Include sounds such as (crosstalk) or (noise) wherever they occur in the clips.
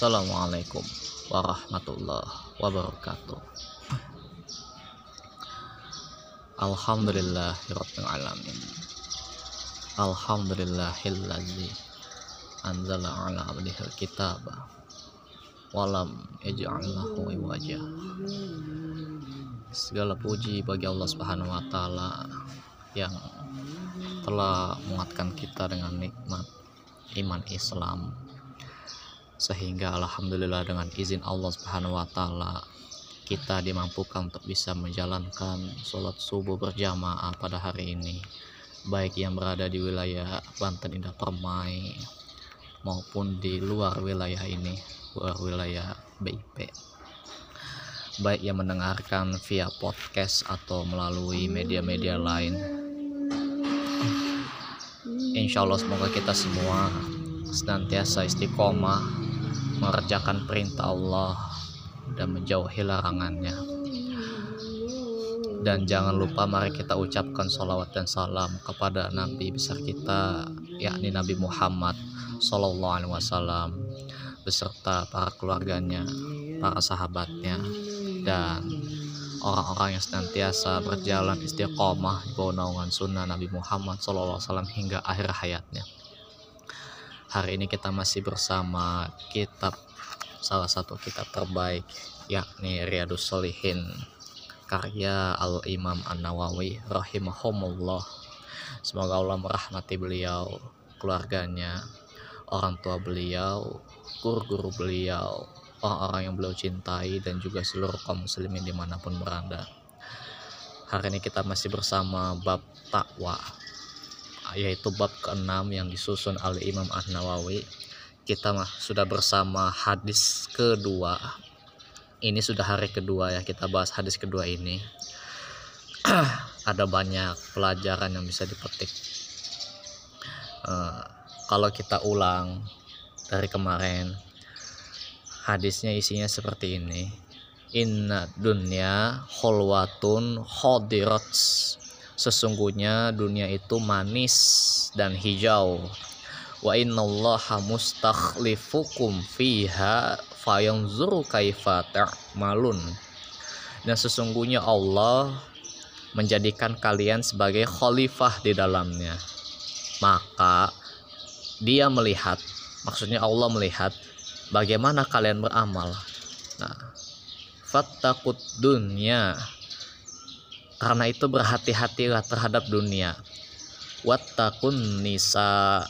Assalamualaikum warahmatullahi wabarakatuh. Alhamdulillahirabbil alamin. Alhamdulillahillazi anzala ala abdihil kitaba walam yaj'alahu iwaja. Segala puji bagi Allah Subhanahu wa taala yang telah menguatkan kita dengan nikmat iman Islam sehingga alhamdulillah dengan izin Allah Subhanahu wa taala kita dimampukan untuk bisa menjalankan sholat subuh berjamaah pada hari ini. Baik yang berada di wilayah Banten Indah Permai maupun di luar wilayah ini luar wilayah BIP baik yang mendengarkan via podcast atau melalui media-media lain. Insya Allah semoga kita semua senantiasa istiqomah mengerjakan perintah Allah dan menjauhi larangannya. Dan jangan lupa mari kita ucapkan salawat dan salam kepada Nabi besar kita yakni Nabi Muhammad Sallallahu Alaihi Wasallam beserta para keluarganya para sahabatnya dan orang-orang yang senantiasa berjalan istiqomah di bawah naungan sunnah Nabi Muhammad Wasallam hingga akhir hayatnya hari ini kita masih bersama kitab salah satu kitab terbaik yakni Riyadus Solihin karya Al-Imam An-Nawawi rahimahumullah. Semoga Allah merahmati beliau keluarganya orang tua beliau guru-guru beliau orang-orang yang beliau cintai dan juga seluruh kaum muslimin di mana pun berada. Hari ini kita masih bersama bab takwa yaitu bab ke-6 yang disusun oleh Imam An-Nawawi. Kita sudah bersama hadis kedua. Ini sudah hari kedua ya kita bahas hadis kedua ini. (clears throat) Ada banyak pelajaran yang bisa dipetik. Uh, kalau kita ulang dari kemarin hadisnya isinya seperti ini. Inna dunya holwatun hodirats sesungguhnya dunia itu manis dan hijau. Wa innallaha mustakhlifukum fiha fayanzuru kaifa ta'malun. Dan sesungguhnya Allah menjadikan kalian sebagai khalifah di dalamnya. Maka dia melihat maksudnya Allah melihat bagaimana kalian beramal. Nah fattakut dunya karena itu berhati-hatilah terhadap dunia. Wattakun nisa.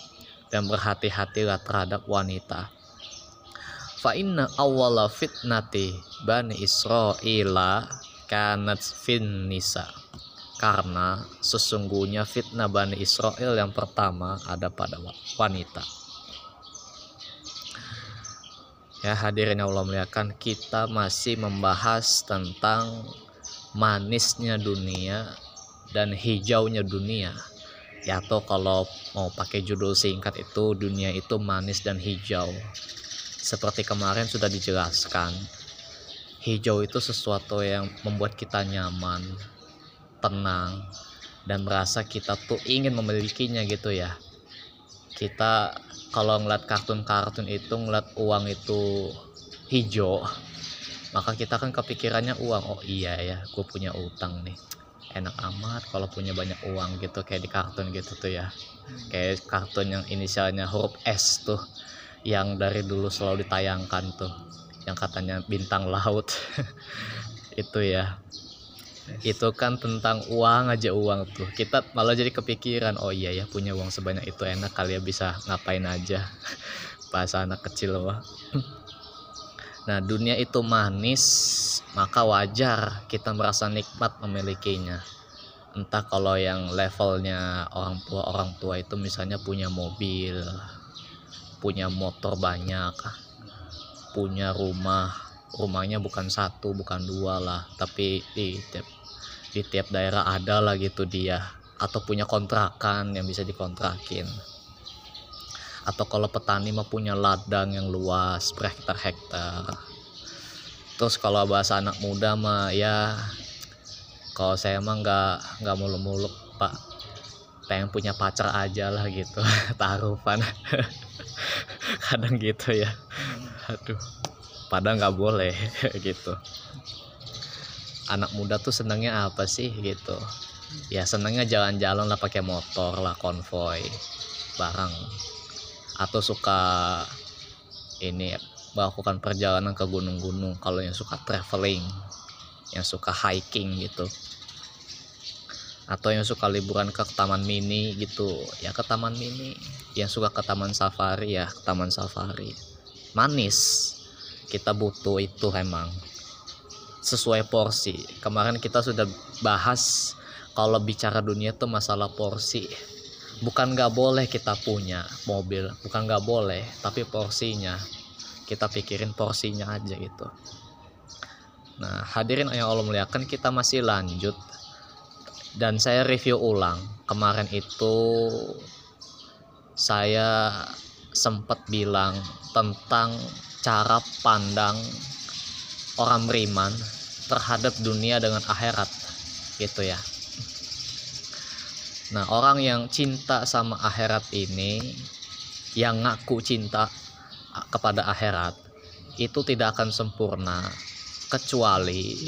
Dan berhati-hatilah terhadap wanita. Fa inna awwala fitnati bani israila kanat fin nisa. Karena sesungguhnya fitnah Bani Israel yang pertama ada pada wanita. Ya hadirin Allah muliakan kita masih membahas tentang manisnya dunia dan hijaunya dunia. Ya atau kalau mau pakai judul singkat itu dunia itu manis dan hijau. Seperti kemarin sudah dijelaskan hijau itu sesuatu yang membuat kita nyaman tenang dan merasa kita tuh ingin memilikinya gitu ya. Kita kalau ngeliat kartun-kartun itu ngeliat uang itu hijau maka kita kan kepikirannya uang. Oh iya ya gue punya utang nih. Enak amat kalau punya banyak uang gitu kayak di kartun gitu tuh ya. Kayak kartun yang inisialnya huruf S tuh yang dari dulu selalu ditayangkan tuh. Yang katanya bintang laut. (laughs) Itu ya. Itu kan tentang uang aja uang tuh. Kita malah jadi kepikiran oh iya ya punya uang sebanyak itu enak kali ya bisa ngapain aja. (laughs) Bahasa anak kecil mah Nah, dunia itu manis, maka wajar kita merasa nikmat memilikinya. Entah kalau yang levelnya orang tua orang tua itu misalnya punya mobil, punya motor banyak, punya rumah, rumahnya bukan satu, bukan dua lah, tapi di tiap di tiap daerah ada lah gitu dia, atau punya kontrakan yang bisa dikontrakin atau kalau petani mah punya ladang yang luas berhektar-hektar terus kalau bahasa anak muda mah ya kalau saya mah nggak nggak muluk-muluk pak. Pengen punya pacar aja lah gitu (laughs) taruhan. (laughs) Kadang gitu ya. Aduh padahal nggak boleh (laughs) gitu. Anak muda tuh senangnya apa sih gitu? Ya senangnya jalan-jalan lah pakai motor lah konvoy barang atau suka ini melakukan perjalanan ke gunung-gunung. Kalau yang suka traveling yang suka hiking gitu. Atau yang suka liburan ke taman mini gitu. Ya ke taman mini. Yang suka ke taman safari ya ke taman safari. Manis. Kita butuh itu emang. Sesuai porsi. Kemarin kita sudah bahas kalau bicara dunia tuh masalah porsi bukan nggak boleh kita punya mobil bukan nggak boleh tapi porsinya. Kita pikirin porsinya aja gitu. Nah hadirin yang Allah muliakan kita masih lanjut. Dan saya review ulang. Kemarin itu saya sempat bilang tentang cara pandang orang beriman terhadap dunia dengan akhirat. Gitu ya nah orang yang cinta sama akhirat ini yang ngaku cinta kepada akhirat itu tidak akan sempurna kecuali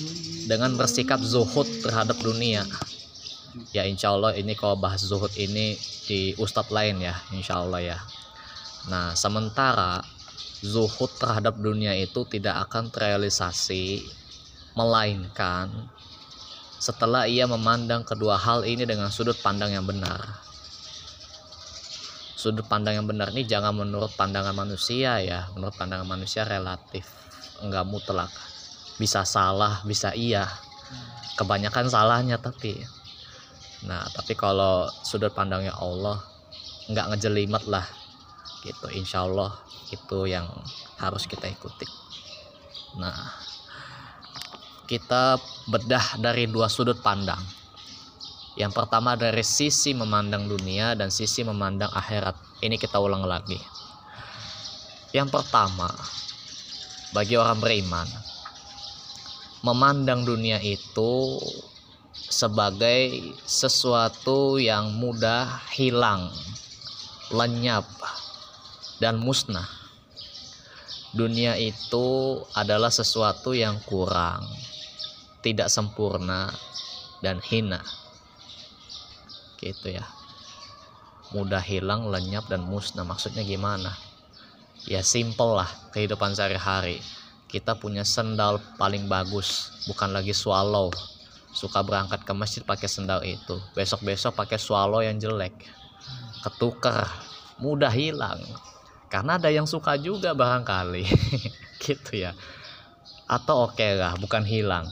dengan bersikap zuhud terhadap dunia. Ya insya Allah ini kalau bahas zuhud ini di ustadz lain ya insya Allah ya. Nah sementara zuhud terhadap dunia itu tidak akan terrealisasi melainkan setelah ia memandang kedua hal ini dengan sudut pandang yang benar. Sudut pandang yang benar ini jangan menurut pandangan manusia ya. Menurut pandangan manusia relatif. Enggak mutlak. Bisa salah bisa iya. Kebanyakan salahnya tapi. Nah tapi kalau sudut pandangnya Allah nggak ngejelimet lah. Gitu insya Allah itu yang harus kita ikuti. Nah kita bedah dari dua sudut pandang. Yang pertama dari sisi memandang dunia dan sisi memandang akhirat. Ini kita ulang lagi. Yang pertama bagi orang beriman memandang dunia itu sebagai sesuatu yang mudah hilang, lenyap, dan musnah. Dunia itu adalah sesuatu yang kurang, tidak sempurna, dan hina. Gitu ya. Mudah hilang, lenyap, dan musnah. Maksudnya gimana? Ya simple lah kehidupan sehari-hari. Kita punya sendal paling bagus, bukan lagi swallow suka berangkat ke masjid pakai sendal itu besok-besok pakai swallow yang jelek ketukar mudah hilang karena ada yang suka juga barangkali (laughs) gitu ya atau oke okay lah bukan hilang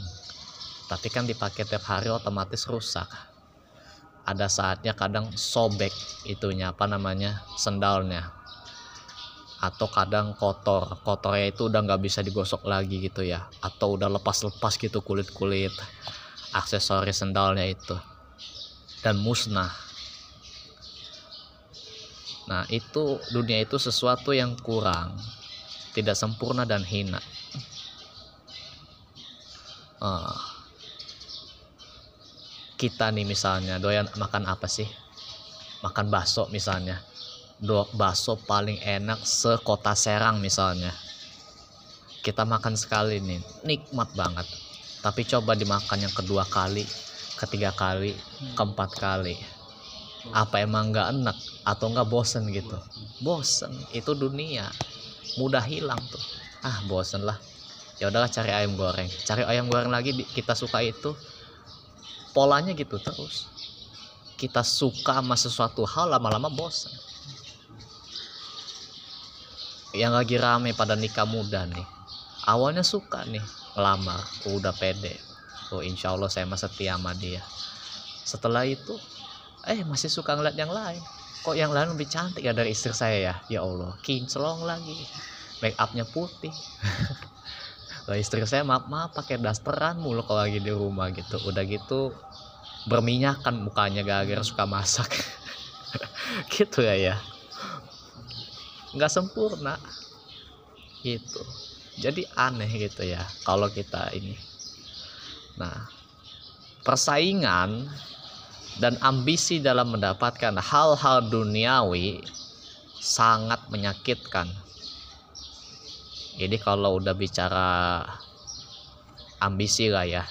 tapi kan dipakai tiap hari otomatis rusak. Ada saatnya kadang sobek itunya apa namanya sendalnya. Atau kadang kotor kotornya itu udah nggak bisa digosok lagi gitu ya. Atau udah lepas-lepas gitu kulit-kulit aksesoris sendalnya itu. Dan musnah. Nah itu dunia itu sesuatu yang kurang tidak sempurna dan hina. Uh, kita nih misalnya doyan makan apa sih? Makan bakso misalnya. Do bakso paling enak sekota Serang misalnya. Kita makan sekali nih nikmat banget. Tapi coba dimakan yang kedua kali ketiga kali hmm. keempat kali. Apa emang nggak enak atau nggak bosen gitu? Bosen itu dunia. Mudah hilang tuh. Ah bosen lah. Ya udahlah cari ayam goreng. Cari ayam goreng lagi kita suka itu polanya gitu terus. Kita suka sama sesuatu hal lama-lama bosen yang lagi rame pada nikah muda nih awalnya suka nih ngelamar udah pede. Oh insya Allah saya masih setia sama dia. Setelah itu eh masih suka ngeliat yang lain. Kok yang lain lebih cantik ya dari istri saya ya? Ya Allah kinclong lagi. Make upnya putih (laughs) Istri saya maaf maaf pakai dasteran mulu kalau lagi di rumah gitu. Udah gitu berminyakan mukanya gara-gara suka masak. (laughs) Gitu ya ya. Nggak sempurna. Gitu. Jadi aneh gitu ya kalau kita ini. Nah persaingan dan ambisi dalam mendapatkan hal-hal duniawi sangat menyakitkan Jadi kalau udah bicara ambisi lah ya.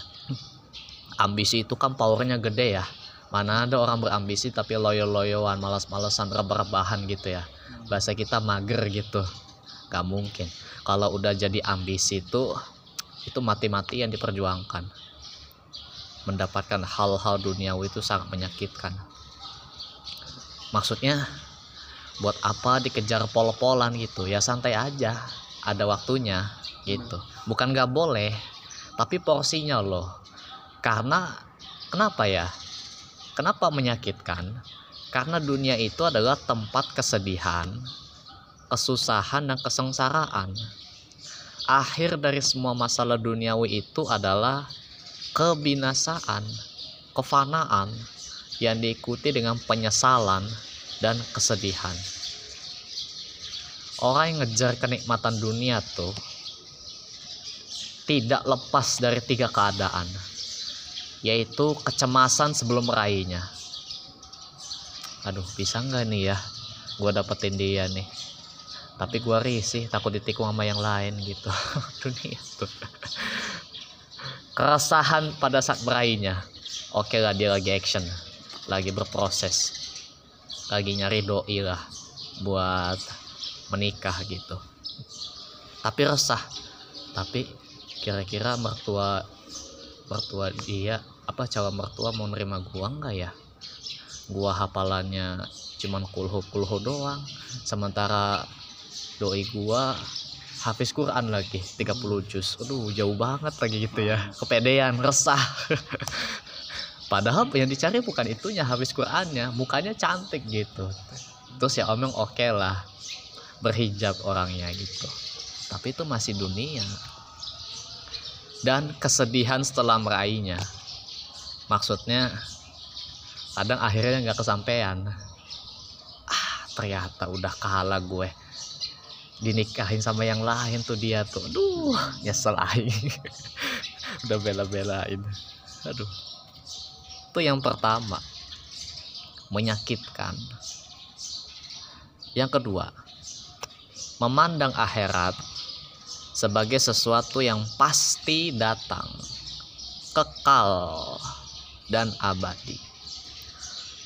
Ambisi itu kan powernya gede ya. Mana ada orang berambisi tapi loyo-loyoan, malas-malesan, rebah-rebahan gitu ya. Bahasa kita mager gitu. Gak mungkin. Kalau udah jadi ambisi itu itu mati-mati yang diperjuangkan. Mendapatkan hal-hal duniawi itu sangat menyakitkan. Maksudnya buat apa dikejar pol-polan gitu ya santai aja ada waktunya gitu. Bukan gak boleh tapi porsinya loh. Karena kenapa ya? Kenapa menyakitkan? Karena dunia itu adalah tempat kesedihan kesusahan dan kesengsaraan. Akhir dari semua masalah duniawi itu adalah kebinasaan kefanaan yang diikuti dengan penyesalan dan kesedihan. Orang yang ngejar kenikmatan dunia tuh tidak lepas dari tiga keadaan, yaitu kecemasan sebelum meraihnya. Aduh, bisa nggak nih ya? Gue dapetin dia nih. Tapi gue risih, takut ditikung sama yang lain gitu. (laughs) dunia tuh. Keresahan pada saat meraihnya. Oke lah dia lagi action, lagi berproses lagi nyari doi lah buat menikah gitu. Tapi resah. Tapi kira-kira mertua mertua dia apa calon mertua mau nerima gua enggak ya? Gua hafalannya cuman kulhu kulhu doang. Sementara doi gua hafiz Quran lagi 30 juz. Aduh jauh banget lagi gitu ya. Kepedean resah. (laughs) Padahal yang dicari bukan itunya habis Qurannya. Mukanya cantik gitu. Terus ya omong oke okay lah berhijab orangnya gitu. Tapi itu masih dunia. Dan kesedihan setelah meraihnya. Maksudnya kadang akhirnya nggak kesampaian. Ah ternyata udah kalah gue. Dinikahin sama yang lain tuh dia tuh. Aduh nyesel aja (laughs) udah bela-belain. Aduh. Itu yang pertama. Menyakitkan. Yang kedua memandang akhirat sebagai sesuatu yang pasti datang kekal dan abadi.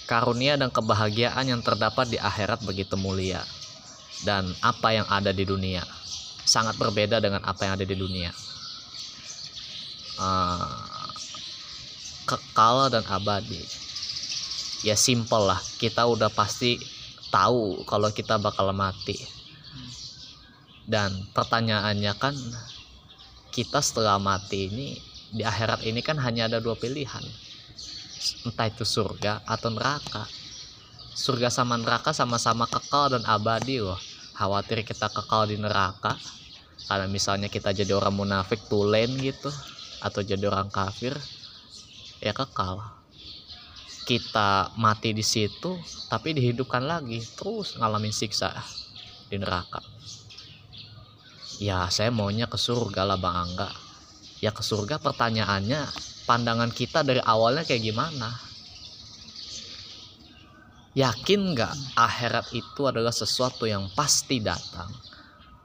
Karunia dan kebahagiaan yang terdapat di akhirat begitu mulia dan apa yang ada di dunia sangat berbeda dengan apa yang ada di dunia. Uh, kekal dan abadi. Ya simple lah kita udah pasti tahu kalau kita bakal mati dan pertanyaannya kan kita setelah mati ini di akhirat ini kan hanya ada dua pilihan. Entah itu surga atau neraka. Surga sama neraka sama-sama kekal dan abadi loh. Khawatir kita kekal di neraka. Karena misalnya kita jadi orang munafik tulen gitu atau jadi orang kafir ya kekal. Kita mati di situ tapi dihidupkan lagi terus ngalamin siksa di neraka ya saya maunya ke surga lah bang Angga ya ke surga pertanyaannya pandangan kita dari awalnya kayak gimana yakin nggak akhirat itu adalah sesuatu yang pasti datang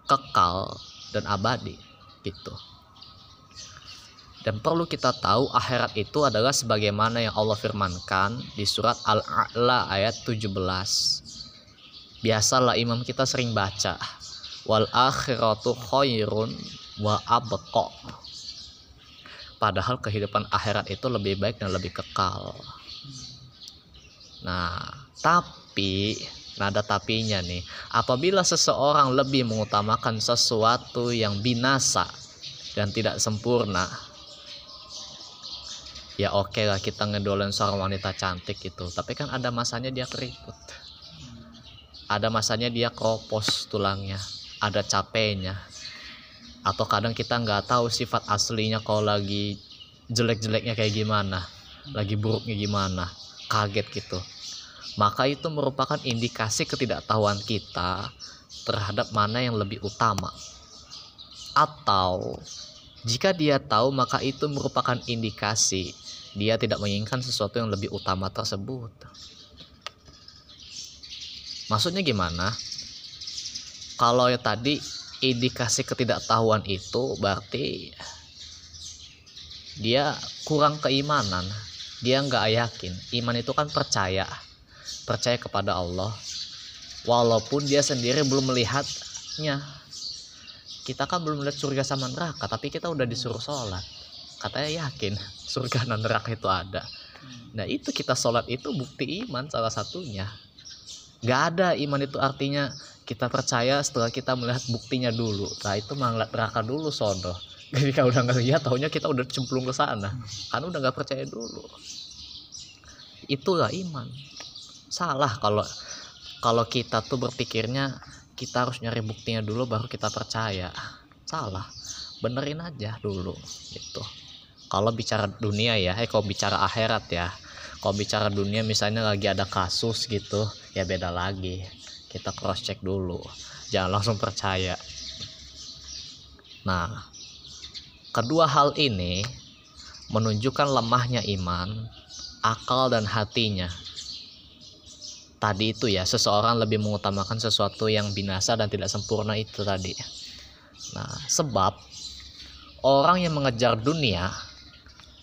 kekal dan abadi gitu dan perlu kita tahu akhirat itu adalah sebagaimana yang Allah firmankan di surat Al-A'la ayat 17. Biasalah imam kita sering baca. Wal akhiratu khairun wa abqa. Padahal kehidupan akhirat itu lebih baik dan lebih kekal. Nah, tapi nada tapinya nih. Apabila seseorang lebih mengutamakan sesuatu yang binasa dan tidak sempurna ya oke okay lah kita ngedolin seorang wanita cantik gitu tapi kan ada masanya dia keriput ada masanya dia kropos tulangnya ada capeknya atau kadang kita nggak tahu sifat aslinya kalau lagi jelek-jeleknya kayak gimana lagi buruknya gimana kaget gitu maka itu merupakan indikasi ketidaktahuan kita terhadap mana yang lebih utama atau jika dia tahu maka itu merupakan indikasi dia tidak menginginkan sesuatu yang lebih utama tersebut. Maksudnya gimana? Kalau ya tadi indikasi ketidaktahuan itu berarti dia kurang keimanan. Dia nggak yakin. Iman itu kan percaya. Percaya kepada Allah. Walaupun dia sendiri belum melihatnya. Kita kan belum melihat surga sama neraka tapi kita udah disuruh sholat. Katanya yakin (laughs) surga dan neraka itu ada. Nah itu kita sholat itu bukti iman salah satunya. Nggak ada iman itu artinya kita percaya setelah kita melihat buktinya dulu. Nah itu melihat neraka dulu sono (laughs) jadi kalau udah ngeliat taunya kita udah cemplung ke sana. Kan udah nggak percaya dulu. Itulah iman. Salah kalau kalau kita tuh berpikirnya kita harus nyari buktinya dulu baru kita percaya. Salah. Benerin aja dulu gitu. Kalau bicara dunia ya eh kalau bicara akhirat ya. Kalau bicara dunia misalnya lagi ada kasus gitu ya beda lagi kita cross check dulu. Jangan langsung percaya. Nah kedua hal ini menunjukkan lemahnya iman akal dan hatinya. Tadi itu ya seseorang lebih mengutamakan sesuatu yang binasa dan tidak sempurna itu tadi. Nah sebab orang yang mengejar dunia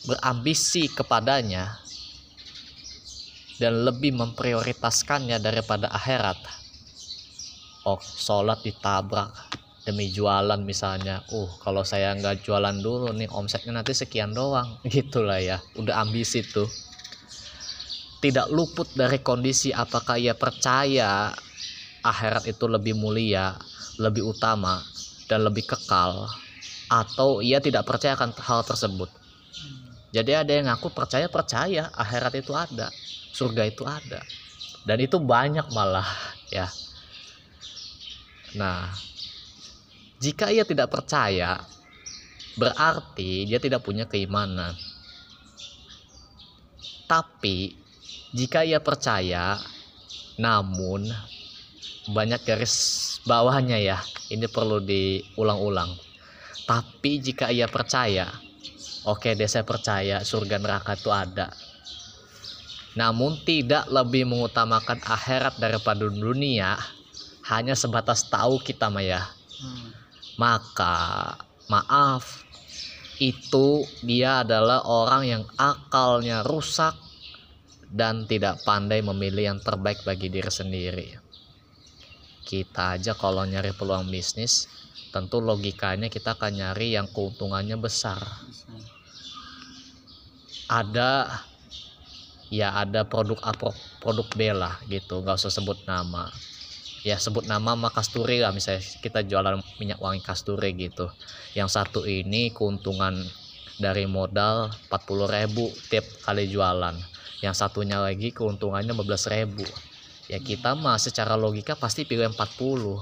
berambisi kepadanya dan lebih memprioritaskannya daripada akhirat. Oh, sholat ditabrak demi jualan misalnya. Uh, kalau saya nggak jualan dulu nih omsetnya nanti sekian doang. (laughs) Gitulah ya. Udah ambisi tuh. Tidak luput dari kondisi apakah ia percaya akhirat itu lebih mulia, lebih utama, dan lebih kekal, atau ia tidak percaya akan hal tersebut. Jadi ada yang ngaku percaya percaya akhirat itu ada, surga itu ada dan itu banyak malah ya nah jika ia tidak percaya berarti dia tidak punya keimanan. Tapi jika ia percaya namun banyak garis bawahnya ya ini perlu diulang-ulang. Tapi jika ia percaya oke deh saya percaya surga neraka itu ada. Namun tidak lebih mengutamakan akhirat daripada dunia hanya sebatas tahu kita Maya. Hmm. maka maaf itu dia adalah orang yang akalnya rusak dan tidak pandai memilih yang terbaik bagi diri sendiri. Kita aja kalau nyari peluang bisnis tentu logikanya kita akan nyari yang keuntungannya besar. Ada ya ada produk A produk B lah gitu nggak usah sebut nama ya sebut nama mah kasturi lah. Misalnya kita jualan minyak wangi kasturi gitu. Yang satu ini keuntungan dari modal 40.000 tiap kali jualan. Yang satunya lagi keuntungannya 15.000 ya kita mah secara logika pasti pilih 40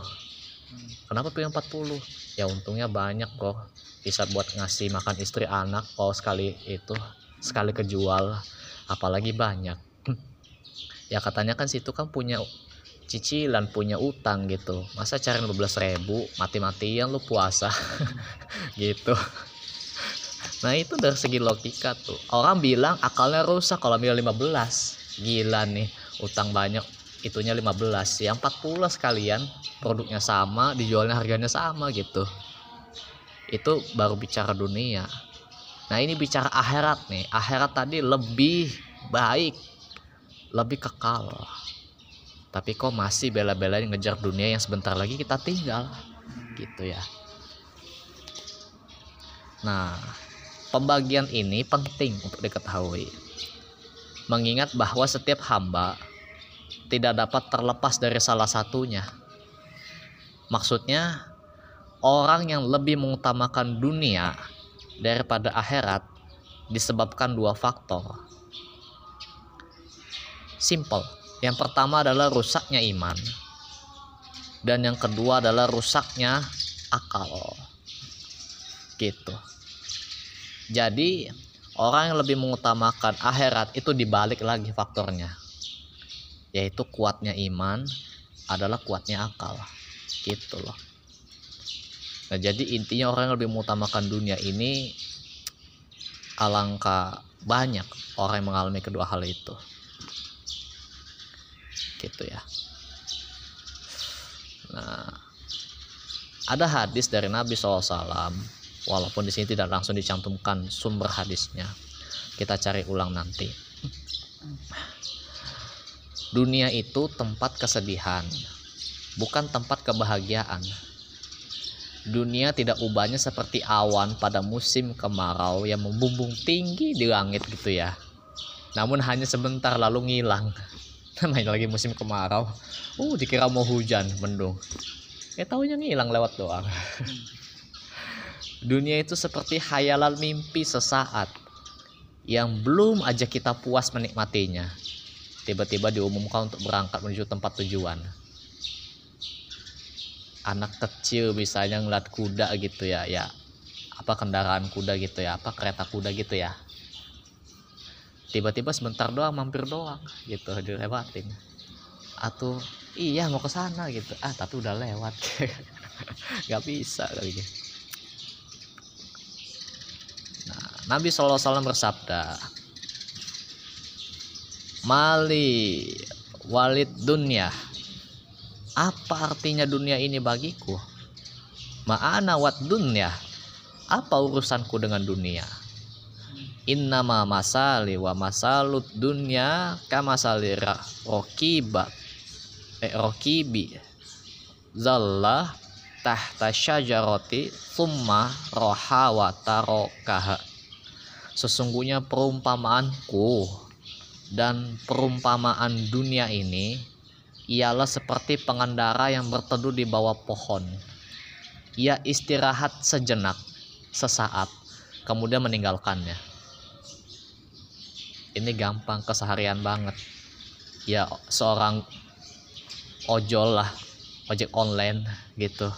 kenapa pilih 40 ya untungnya banyak kok bisa buat ngasih makan istri anak kalau sekali itu sekali kejual. Apalagi banyak. (laughs) Ya katanya kan situ kan punya cicilan punya utang gitu. Masa cari 15 ribu mati-matian lu puasa. (laughs) Gitu. Nah itu dari segi logika tuh. Orang bilang akalnya rusak kalau ambil 15 gila nih utang banyak itunya 15 yang 40 sekalian produknya sama dijualnya harganya sama gitu. Itu baru bicara dunia. Nah ini bicara akhirat nih. Akhirat tadi lebih baik, lebih kekal. Tapi kok masih bela-belain ngejar dunia yang sebentar lagi kita tinggal, gitu ya. Nah, pembagian ini penting untuk diketahui. Mengingat bahwa setiap hamba tidak dapat terlepas dari salah satunya. Maksudnya, orang yang lebih mengutamakan dunia daripada akhirat disebabkan dua faktor. Simple. Yang pertama adalah rusaknya iman. Dan yang kedua adalah rusaknya akal. Gitu. Jadi orang yang lebih mengutamakan akhirat itu dibalik lagi faktornya. Yaitu kuatnya iman adalah kuatnya akal. Gitu loh. Nah, jadi intinya orang yang lebih mengutamakan dunia ini alangkah banyak orang yang mengalami kedua hal itu. Gitu ya. Nah, ada hadis dari Nabi SAW walaupun di sini tidak langsung dicantumkan sumber hadisnya. Kita cari ulang nanti. Dunia itu tempat kesedihan bukan tempat kebahagiaan. Dunia tidak ubahnya seperti awan pada musim kemarau yang membumbung tinggi di langit gitu ya. Namun hanya sebentar lalu ngilang (laughs) namanya lagi musim kemarau. Uh dikira mau hujan mendung. Ya tahunya ngilang lewat doang. (laughs) Dunia itu seperti hayalan mimpi sesaat yang belum aja kita puas menikmatinya. Tiba-tiba diumumkan untuk berangkat menuju tempat tujuan. Anak kecil misalnya ngeliat kuda gitu ya ya. Apa kendaraan kuda gitu ya apa kereta kuda gitu ya tiba-tiba sebentar doang mampir doang gitu dilewatin. Atau iya mau ke sana gitu. Ah tapi udah lewat. (laughs) Nggak bisa kali gitu Nabi SAW bersabda Mali walid dunia. Apa artinya dunia ini bagiku? Ma'ana wat dunia. Apa urusanku dengan dunia? Innama masali wa masalut dunya kamasali rokiba eh, rokibi zallah tahta syajaroti thumma roha wa tarokaha Sesungguhnya perumpamaanku dan perumpamaan dunia ini ialah seperti pengendara yang berteduh di bawah pohon. Ia istirahat sejenak, sesaat, kemudian meninggalkannya. Ini gampang keseharian banget. Ya seorang ojol lah, ojek online gitu.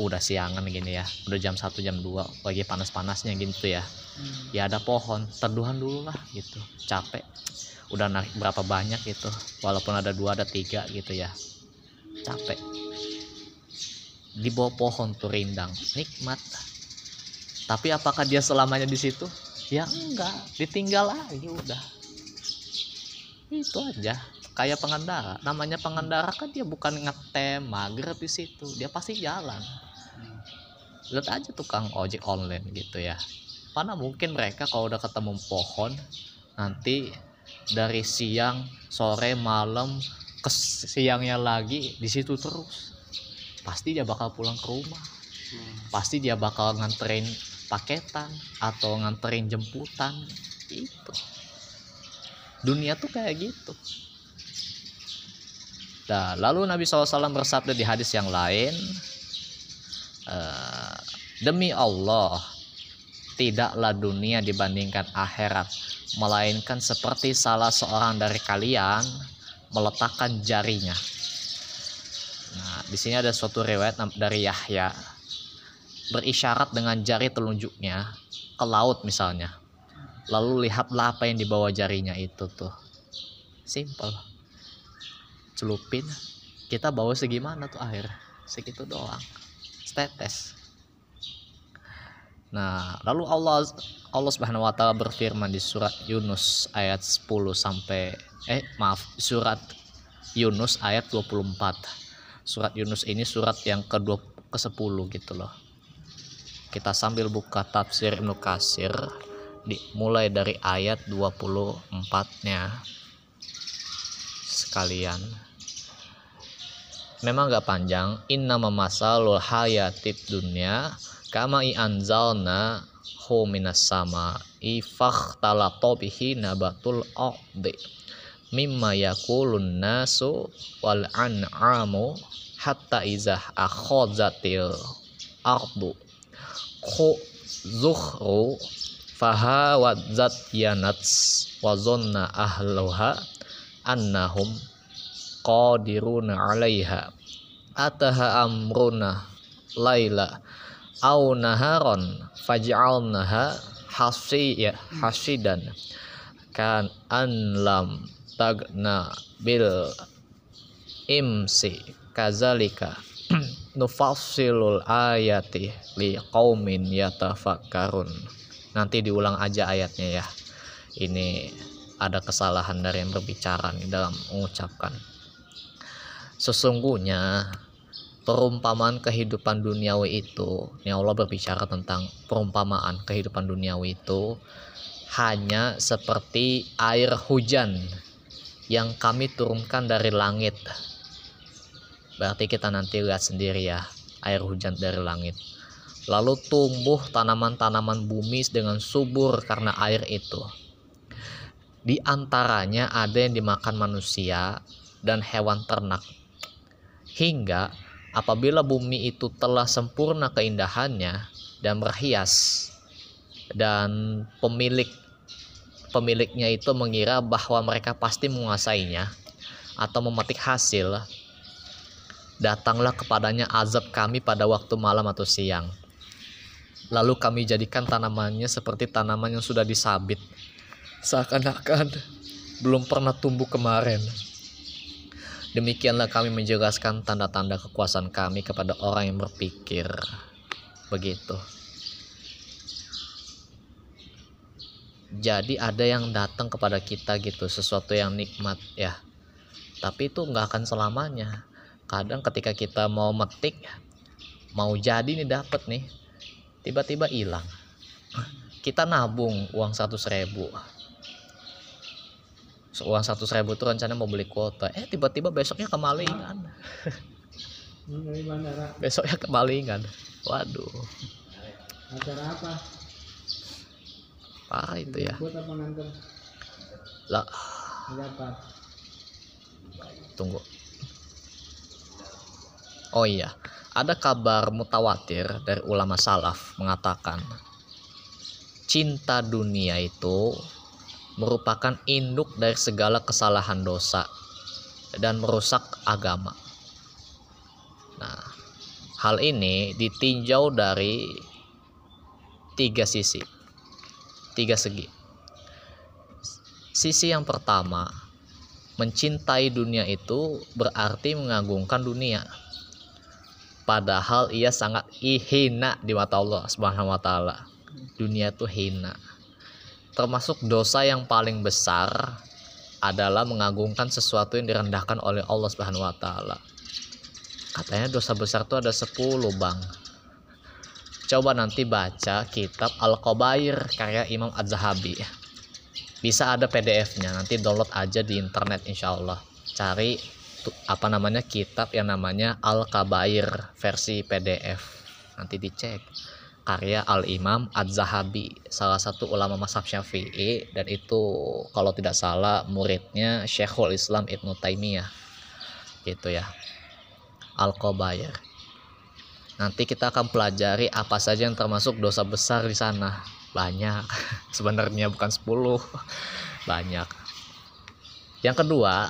Udah siangan gini ya, udah jam 1 jam 2 lagi panas-panasnya gitu ya. Hmm. ya ada pohon terduhan dulu lah gitu. Capek. Udah naik berapa banyak gitu. Walaupun ada dua ada tiga gitu ya. Capek. Di bawah pohon tuh rindang. Nikmat. Tapi apakah dia selamanya di situ ya enggak. Ditinggal lagi udah. Itu aja. Kayak pengendara. Namanya pengendara kan dia bukan ngetem mager di situ. Dia pasti jalan. Lihat aja tukang ojek online gitu ya. Mana mungkin mereka kalau udah ketemu pohon nanti dari siang sore malam ke siangnya lagi di situ terus. Pasti dia bakal pulang ke rumah. Hmm. pasti dia bakal nganterin paketan atau nganterin jemputan. Itu dunia tuh kayak gitu. Nah lalu Nabi SAW bersabda di hadis yang lain uh, demi Allah tidaklah dunia dibandingkan akhirat melainkan seperti salah seorang dari kalian meletakkan jarinya. Nah di sini ada suatu riwayat dari Yahya berisyarat dengan jari telunjuknya ke laut misalnya. Lalu lihatlah apa yang dibawa jarinya itu tuh. Simple. Celupin. Kita bawa segimana tuh air? Segitu doang. Setetes. Nah, lalu Allah Allah Subhanahu wa taala berfirman di surat Yunus ayat 10 sampai eh maaf, surat Yunus ayat 24. Surat Yunus ini surat yang ke-20 ke-10 gitu loh. Kita sambil buka tafsir Ibnu Kasir di, mulai dari ayat 24-nya sekalian. Memang gak panjang. Inna memasalul hayatid dunya kama anzalna hu minas sama ifakh talato nabatul ardi mimma yakulun nasu wal an'amu hatta izah akhozatil ardu khu zuhru faha wadzat yanats wa zonna ahluha annahum qadiruna alaiha. Ataha amruna laila au naharon faj'alnaha hasiya hasidan. Kan anlam tagna bil imsi kazalika nufassilul ayati li qaumin yatafakkarun. Nanti diulang aja ayatnya ya. Ini ada kesalahan dari yang berbicara nih dalam mengucapkan. Sesungguhnya perumpamaan kehidupan duniawi itu, ini Allah berbicara tentang perumpamaan kehidupan duniawi itu hanya seperti air hujan yang kami turunkan dari langit. Berarti kita nanti lihat sendiri ya, air hujan dari langit. Lalu tumbuh tanaman-tanaman bumi dengan subur karena air itu. Di antaranya ada yang dimakan manusia dan hewan ternak. Hingga apabila bumi itu telah sempurna keindahannya dan berhias dan pemilik pemiliknya itu mengira bahwa mereka pasti menguasainya atau memetik hasil datanglah kepadanya azab kami pada waktu malam atau siang lalu kami jadikan tanamannya seperti tanaman yang sudah disabit seakan-akan belum pernah tumbuh kemarin Demikianlah kami menjelaskan tanda-tanda kekuasaan kami kepada orang yang berpikir. Begitu. Jadi ada yang datang kepada kita gitu, sesuatu yang nikmat ya. Tapi itu nggak akan selamanya. Kadang ketika kita mau metik, mau jadi nih dapat nih, tiba-tiba hilang. Kita nabung uang satu ribu. Uang satu ribu tuh rencana mau beli kuota. Eh tiba-tiba besoknya kemalingan. Besoknya kemalingan. Waduh. Acara apa? Parah itu ya. Lah. Tunggu oh iya ada kabar mutawatir dari ulama salaf mengatakan cinta dunia itu merupakan induk dari segala kesalahan dosa dan merusak agama. Nah, hal ini ditinjau dari tiga sisi, tiga segi. Sisi yang pertama, mencintai dunia itu berarti mengagungkan dunia. Padahal ia sangat hina di mata Allah Subhanahu wa taala. Dunia itu hina termasuk dosa yang paling besar adalah mengagungkan sesuatu yang direndahkan oleh Allah Subhanahu wa taala. Katanya dosa besar itu ada 10, Bang. Coba nanti baca kitab Al-Qabair karya Imam Az-Zahabi. Bisa ada PDF-nya, nanti download aja di internet insya Allah. Cari apa namanya kitab yang namanya Al-Qabair versi PDF. Nanti dicek. Karya Al-Imam Az-Zahabi salah satu ulama mazhab Syafi'i. Dan itu kalau tidak salah muridnya Syekhul Islam Ibnu Taimiyah. Gitu ya. Al-Qabair nanti kita akan pelajari apa saja yang termasuk dosa besar di sana. Banyak. (laughs) Sebenarnya bukan 10 (laughs) banyak. Yang kedua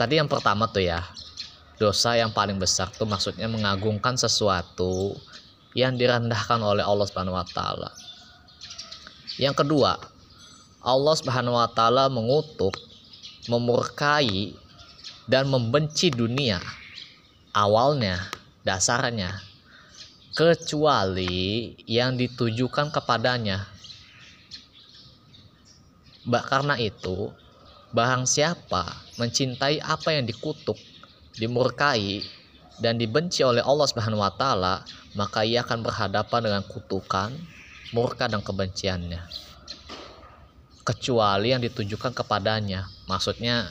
tadi yang pertama tuh ya dosa yang paling besar tuh maksudnya mengagungkan sesuatu yang direndahkan oleh Allah Subhanahu wa taala. Yang kedua, Allah Subhanahu wa taala mengutuk, memurkai dan membenci dunia. Awalnya, dasarnya kecuali yang ditujukan kepadanya. Karena itu, barang siapa mencintai apa yang dikutuk, dimurkai dan dibenci oleh Allah Subhanahu wa taala, maka ia akan berhadapan dengan kutukan, murka dan kebenciannya. Kecuali yang ditujukan kepadanya. Maksudnya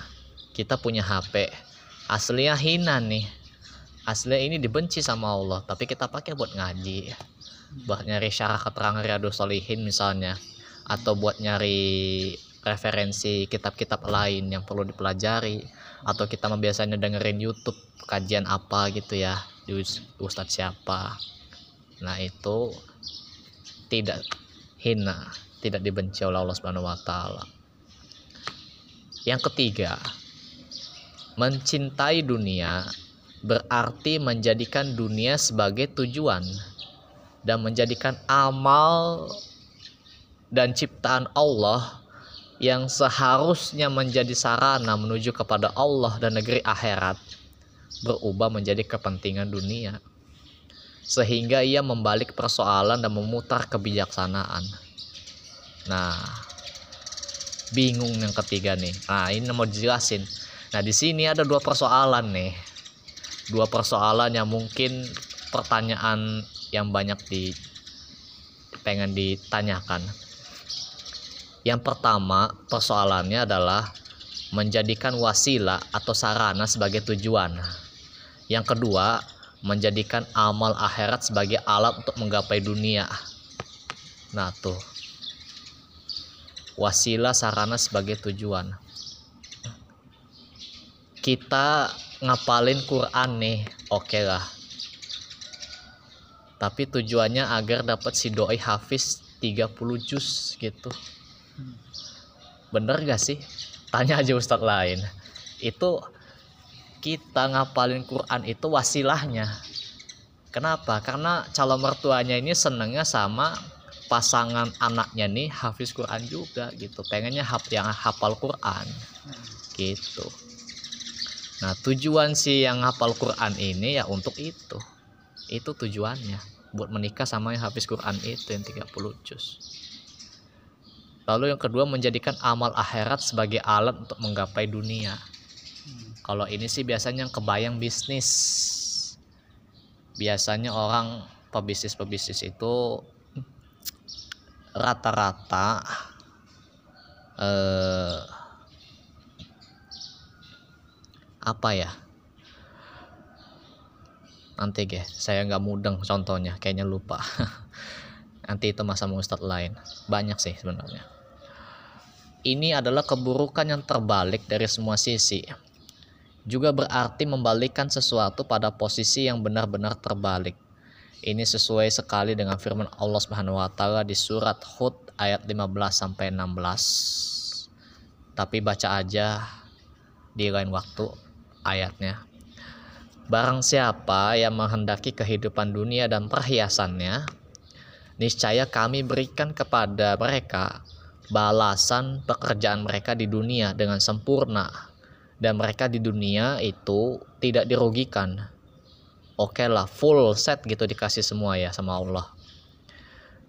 kita punya HP, aslinya hina nih. Aslinya ini dibenci sama Allah, tapi kita pakai buat ngaji, buat nyari syarah keterangan Riyadus Solihin misalnya, atau buat nyari referensi kitab-kitab lain yang perlu dipelajari atau kita biasanya dengerin YouTube kajian apa gitu ya di ustadz siapa. Nah itu tidak hina tidak dibenci oleh Allah Subhanahu wa taala. Yang ketiga mencintai dunia berarti menjadikan dunia sebagai tujuan dan menjadikan amal dan ciptaan Allah yang seharusnya menjadi sarana menuju kepada Allah dan negeri akhirat berubah menjadi kepentingan dunia. Sehingga ia membalik persoalan dan memutar kebijaksanaan. Nah bingung yang ketiga nih. Nah ini mau dijelasin. Nah di sini ada dua persoalan nih. Dua persoalan yang mungkin pertanyaan yang banyak di pengen ditanyakan yang pertama persoalannya adalah menjadikan wasilah atau sarana sebagai tujuan. Yang kedua menjadikan amal akhirat sebagai alat untuk menggapai dunia. Nah tuh. Wasilah sarana sebagai tujuan. Kita ngapalin Quran nih oke okay lah. Tapi tujuannya agar dapat si doi hafiz 30 juz gitu bener gak sih? Tanya aja ustadz lain. Itu kita ngapalin Quran itu wasilahnya. Kenapa? Karena calon mertuanya ini senengnya sama pasangan anaknya nih hafiz Quran juga gitu. Pengennya hap yang hafal Quran. Gitu. Nah tujuan si yang hafal Quran ini ya untuk itu. Itu tujuannya. Buat menikah sama yang hafiz Quran itu yang 30 juz lalu yang kedua menjadikan amal akhirat sebagai alat untuk menggapai dunia. Kalau ini sih biasanya yang kebayang bisnis. Biasanya orang pebisnis-pebisnis itu rata-rata eh, apa ya? Nanti guys saya nggak mudeng contohnya kayaknya lupa. (laughs) Nanti itu masa ustadz lain. Banyak sih sebenarnya ini adalah keburukan yang terbalik dari semua sisi juga berarti membalikkan sesuatu pada posisi yang benar-benar terbalik ini sesuai sekali dengan firman Allah Subhanahu wa taala di surat Hud ayat 15 sampai 16. Tapi baca aja di lain waktu ayatnya. Barang siapa yang menghendaki kehidupan dunia dan perhiasannya, niscaya kami berikan kepada mereka balasan pekerjaan mereka di dunia dengan sempurna. Dan mereka di dunia itu tidak dirugikan. Oke okay lah full set gitu dikasih semua ya sama Allah.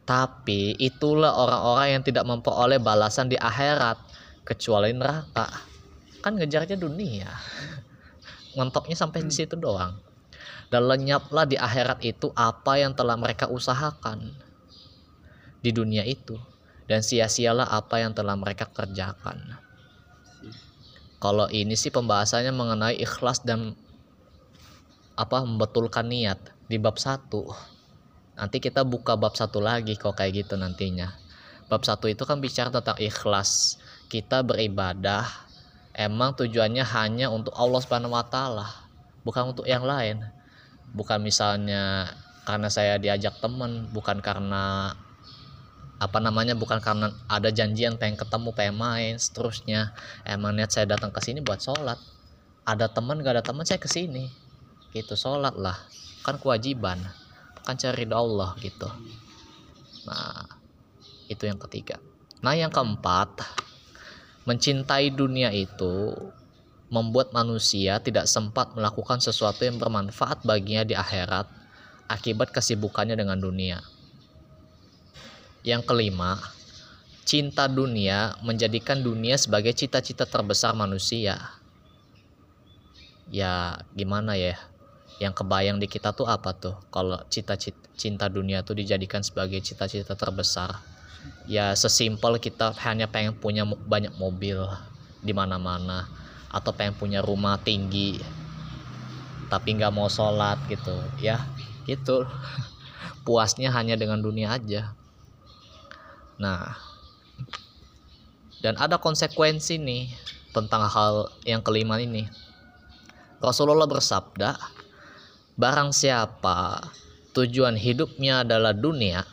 Tapi itulah orang-orang yang tidak memperoleh balasan di akhirat kecuali neraka. Kan ngejarnya dunia. (laughs) Mentoknya sampai di situ doang. Dan lenyaplah di akhirat itu apa yang telah mereka usahakan di dunia itu dan sia-sialah apa yang telah mereka kerjakan. Kalau ini sih pembahasannya mengenai ikhlas dan apa membetulkan niat di bab satu. Nanti kita buka bab satu lagi kok kayak gitu nantinya. Bab satu itu kan bicara tentang ikhlas. Kita beribadah emang tujuannya hanya untuk Allah Subhanahu wa taala bukan untuk yang lain. Bukan misalnya karena saya diajak temen bukan karena apa namanya bukan karena ada janjian pengen ketemu pengen main seterusnya. Emang niat saya datang ke sini buat sholat. Ada teman gak ada teman saya ke sini. Gitu sholat lah. Kan kewajiban. Kan cari Allah gitu. Nah itu yang ketiga. Nah yang keempat mencintai dunia itu membuat manusia tidak sempat melakukan sesuatu yang bermanfaat baginya di akhirat akibat kesibukannya dengan dunia yang kelima cinta dunia menjadikan dunia sebagai cita-cita terbesar manusia. Ya gimana ya? Yang kebayang di kita tuh apa tuh? Kalau cita-cita cinta dunia tuh dijadikan sebagai cita-cita terbesar. Ya sesimpel kita hanya pengen punya banyak mobil di mana-mana atau pengen punya rumah tinggi tapi nggak mau sholat gitu ya. Itu (laughs) puasnya hanya dengan dunia aja nah dan ada konsekuensi nih tentang hal yang kelima ini Rasulullah bersabda Barang siapa tujuan hidupnya adalah dunia,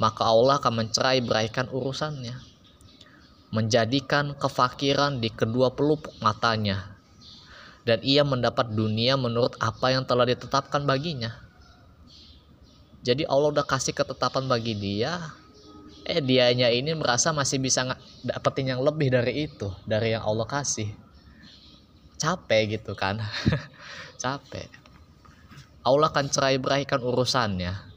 maka Allah akan mencerai beraikan urusannya. Menjadikan kefakiran di kedua pelupuk matanya. Dan ia mendapat dunia menurut apa yang telah ditetapkan baginya. Jadi Allah udah kasih ketetapan bagi dia, eh dianya ini merasa masih bisa dapetin yang lebih dari itu, dari yang Allah kasih. Capek gitu kan. (laughs) Capek. Allah akan cerai beraikan urusannya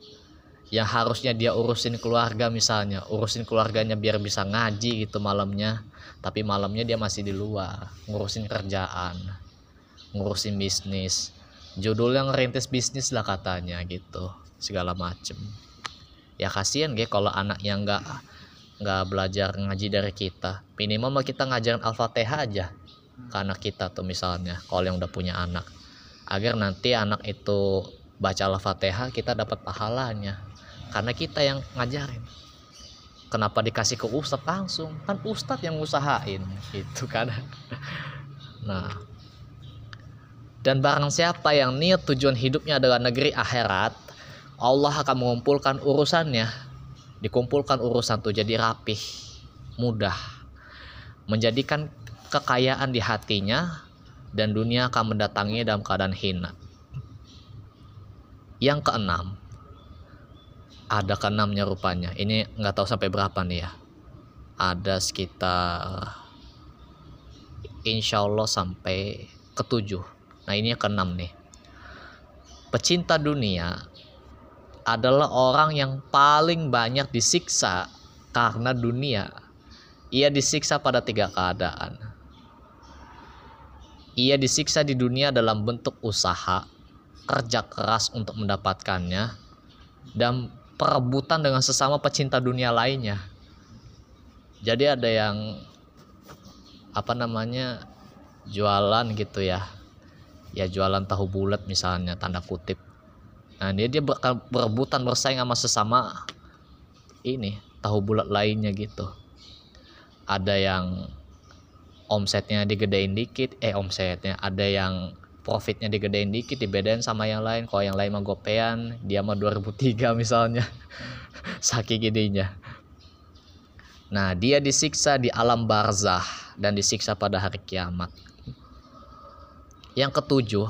yang harusnya dia urusin keluarga misalnya urusin keluarganya biar bisa ngaji gitu malamnya tapi malamnya dia masih di luar ngurusin kerjaan ngurusin bisnis judulnya ngerintis bisnis lah katanya gitu segala macem ya kasihan gue kalau anaknya nggak nggak belajar ngaji dari kita. Minimal mah kita ngajarin al-fatihah aja ke anak kita tuh misalnya kalau yang udah punya anak. Agar nanti anak itu baca al-fatihah kita dapat pahalanya. Karena kita yang ngajarin. Kenapa dikasih ke ustadz langsung? Kan ustadz yang usahain gitu kan. (laughs) Nah. Dan barang siapa yang niat tujuan hidupnya adalah negeri akhirat, Allah akan mengumpulkan urusannya. Dikumpulkan urusan tuh jadi rapih, mudah. Menjadikan kekayaan di hatinya dan dunia akan mendatangi dalam keadaan hina. Yang keenam, ada keenamnya rupanya. Ini nggak tahu sampai berapa nih ya. Ada sekitar insya Allah sampai ketujuh Nah ini yang keenam nih. Pecinta dunia adalah orang yang paling banyak disiksa karena dunia. Ia disiksa pada tiga keadaan. Ia disiksa di dunia dalam bentuk usaha, kerja keras untuk mendapatkannya, dan perebutan dengan sesama pecinta dunia lainnya. Jadi ada yang apa namanya jualan gitu ya ya jualan tahu bulat misalnya tanda kutip nah dia dia berebutan bersaing sama sesama ini tahu bulat lainnya gitu. Ada yang omsetnya digedein dikit eh omsetnya ada yang profitnya digedein dikit dibedain sama yang lain. Kalau yang lain mah gopean dia mah 2003 misalnya (laughs) saking gedenya nah dia disiksa di alam barzah dan disiksa pada hari kiamat. Yang ketujuh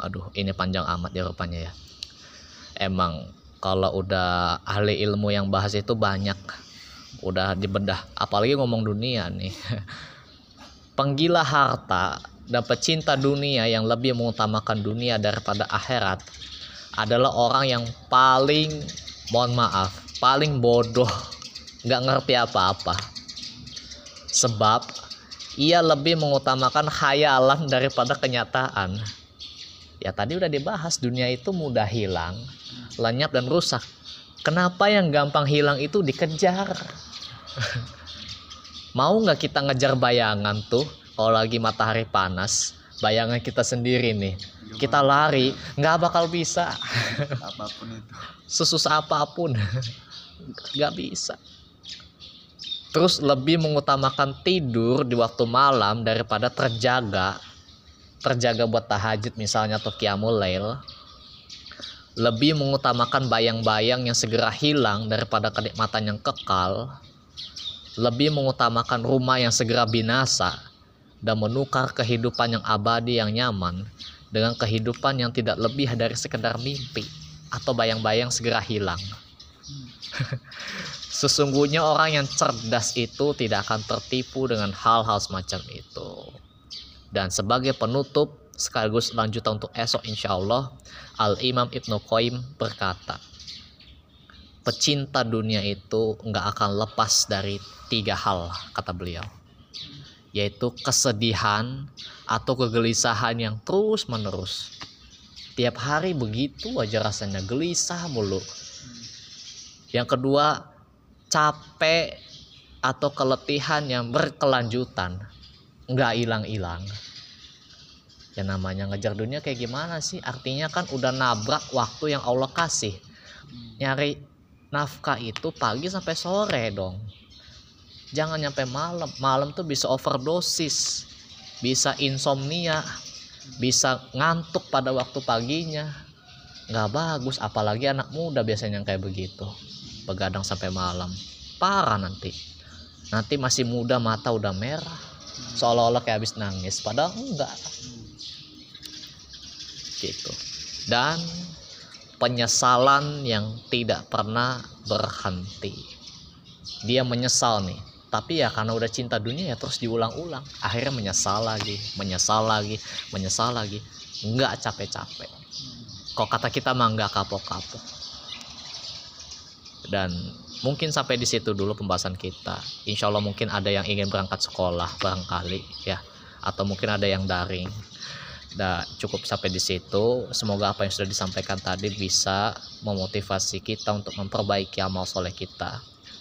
aduh ini panjang amat ya rupanya ya emang kalau udah ahli ilmu yang bahas itu banyak. Udah dibedah apalagi ngomong dunia nih. (laughs) Penggila harta dan pecinta dunia yang lebih mengutamakan dunia daripada akhirat adalah orang yang paling mohon maaf paling bodoh. Nggak ngerti apa-apa. Sebab ia lebih mengutamakan khayalan daripada kenyataan. Ya tadi udah dibahas dunia itu mudah hilang, lenyap dan rusak. Kenapa yang gampang hilang itu dikejar? (laughs) Mau nggak kita ngejar bayangan tuh kalau lagi matahari panas, bayangan kita sendiri nih. Kita lari, nggak bakal bisa. Apa pun itu. (laughs) Sesusah apa pun, (laughs) nggak bisa terus lebih mengutamakan tidur di waktu malam daripada terjaga terjaga buat tahajud misalnya atau qiyamul lail lebih mengutamakan bayang-bayang yang segera hilang daripada kenikmatan yang kekal lebih mengutamakan rumah yang segera binasa dan menukar kehidupan yang abadi yang nyaman dengan kehidupan yang tidak lebih dari sekedar mimpi atau bayang-bayang segera hilang (laughs) Sesungguhnya orang yang cerdas itu tidak akan tertipu dengan hal-hal semacam itu. Dan sebagai penutup sekaligus lanjutan untuk esok insya Allah Al-Imam Ibnu Qayyim berkata pecinta dunia itu nggak akan lepas dari tiga hal kata beliau yaitu kesedihan atau kegelisahan yang terus menerus tiap hari begitu aja rasanya gelisah mulu. Yang kedua capek atau keletihan yang berkelanjutan nggak hilang-hilang ya namanya ngejar dunia kayak gimana sih? Artinya kan udah nabrak waktu yang Allah kasih. Nyari nafkah itu pagi sampai sore dong. Jangan nyampe malam. Malam tuh bisa overdosis bisa insomnia bisa ngantuk pada waktu paginya. Nggak bagus apalagi anak muda biasanya yang kayak begitu. Begadang sampai malam. Parah nanti. Nanti masih muda mata udah merah. Seolah-olah kayak habis nangis. Padahal enggak gitu. Dan penyesalan yang tidak pernah berhenti. Dia menyesal nih. Tapi ya karena udah cinta dunia ya terus diulang-ulang. Akhirnya menyesal lagi menyesal lagi menyesal lagi. Enggak capek-capek. Kok kata kita mah enggak kapok-kapok. Dan mungkin sampai di situ dulu pembahasan kita. Insya Allah mungkin ada yang ingin berangkat sekolah barangkali ya. Atau mungkin ada yang daring Nah, cukup sampai di situ. Semoga apa yang sudah disampaikan tadi bisa memotivasi kita untuk memperbaiki amal soleh kita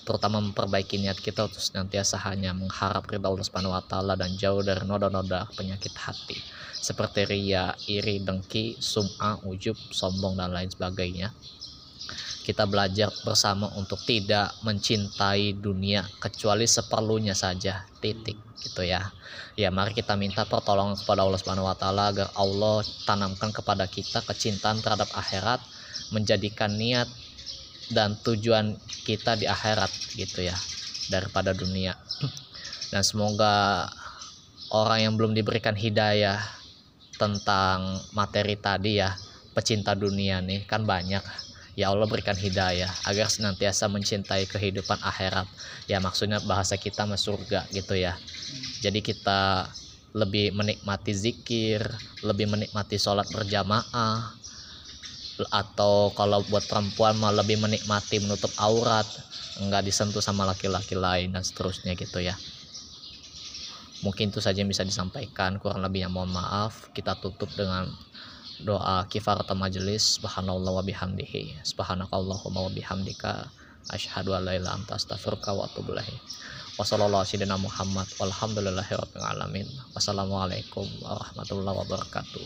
terutama memperbaiki niat kita untuk senantiasa hanya mengharap ridha Allah Subhanahu wa taala dan jauh dari noda-noda penyakit hati seperti ria, iri, dengki, sum'ah, ujub, sombong dan lain sebagainya. Kita belajar bersama untuk tidak mencintai dunia kecuali seperlunya saja. Titik gitu ya. Ya, mari kita minta pertolongan kepada Allah Subhanahu wa taala agar Allah tanamkan kepada kita kecintaan terhadap akhirat, menjadikan niat dan tujuan kita di akhirat gitu ya daripada dunia dan semoga orang yang belum diberikan hidayah tentang materi tadi ya pecinta dunia nih kan banyak ya Allah berikan hidayah agar senantiasa mencintai kehidupan akhirat. Ya maksudnya bahasa kita masuk surga gitu ya. Jadi kita lebih menikmati zikir lebih menikmati sholat berjamaah atau kalau buat perempuan mah lebih menikmati menutup aurat nggak disentuh sama laki-laki lain dan seterusnya gitu ya. Mungkin itu saja yang bisa disampaikan. Kurang lebihnya mohon maaf. Kita tutup dengan doa kifarat majelis subhanallah wa bihamdihi. Subhanakallahumma wa bihamdika asyhadu an la ilaha anta astaghfiruka wa atubu ilaik. Wassalamualaikum warahmatullahi wabarakatuh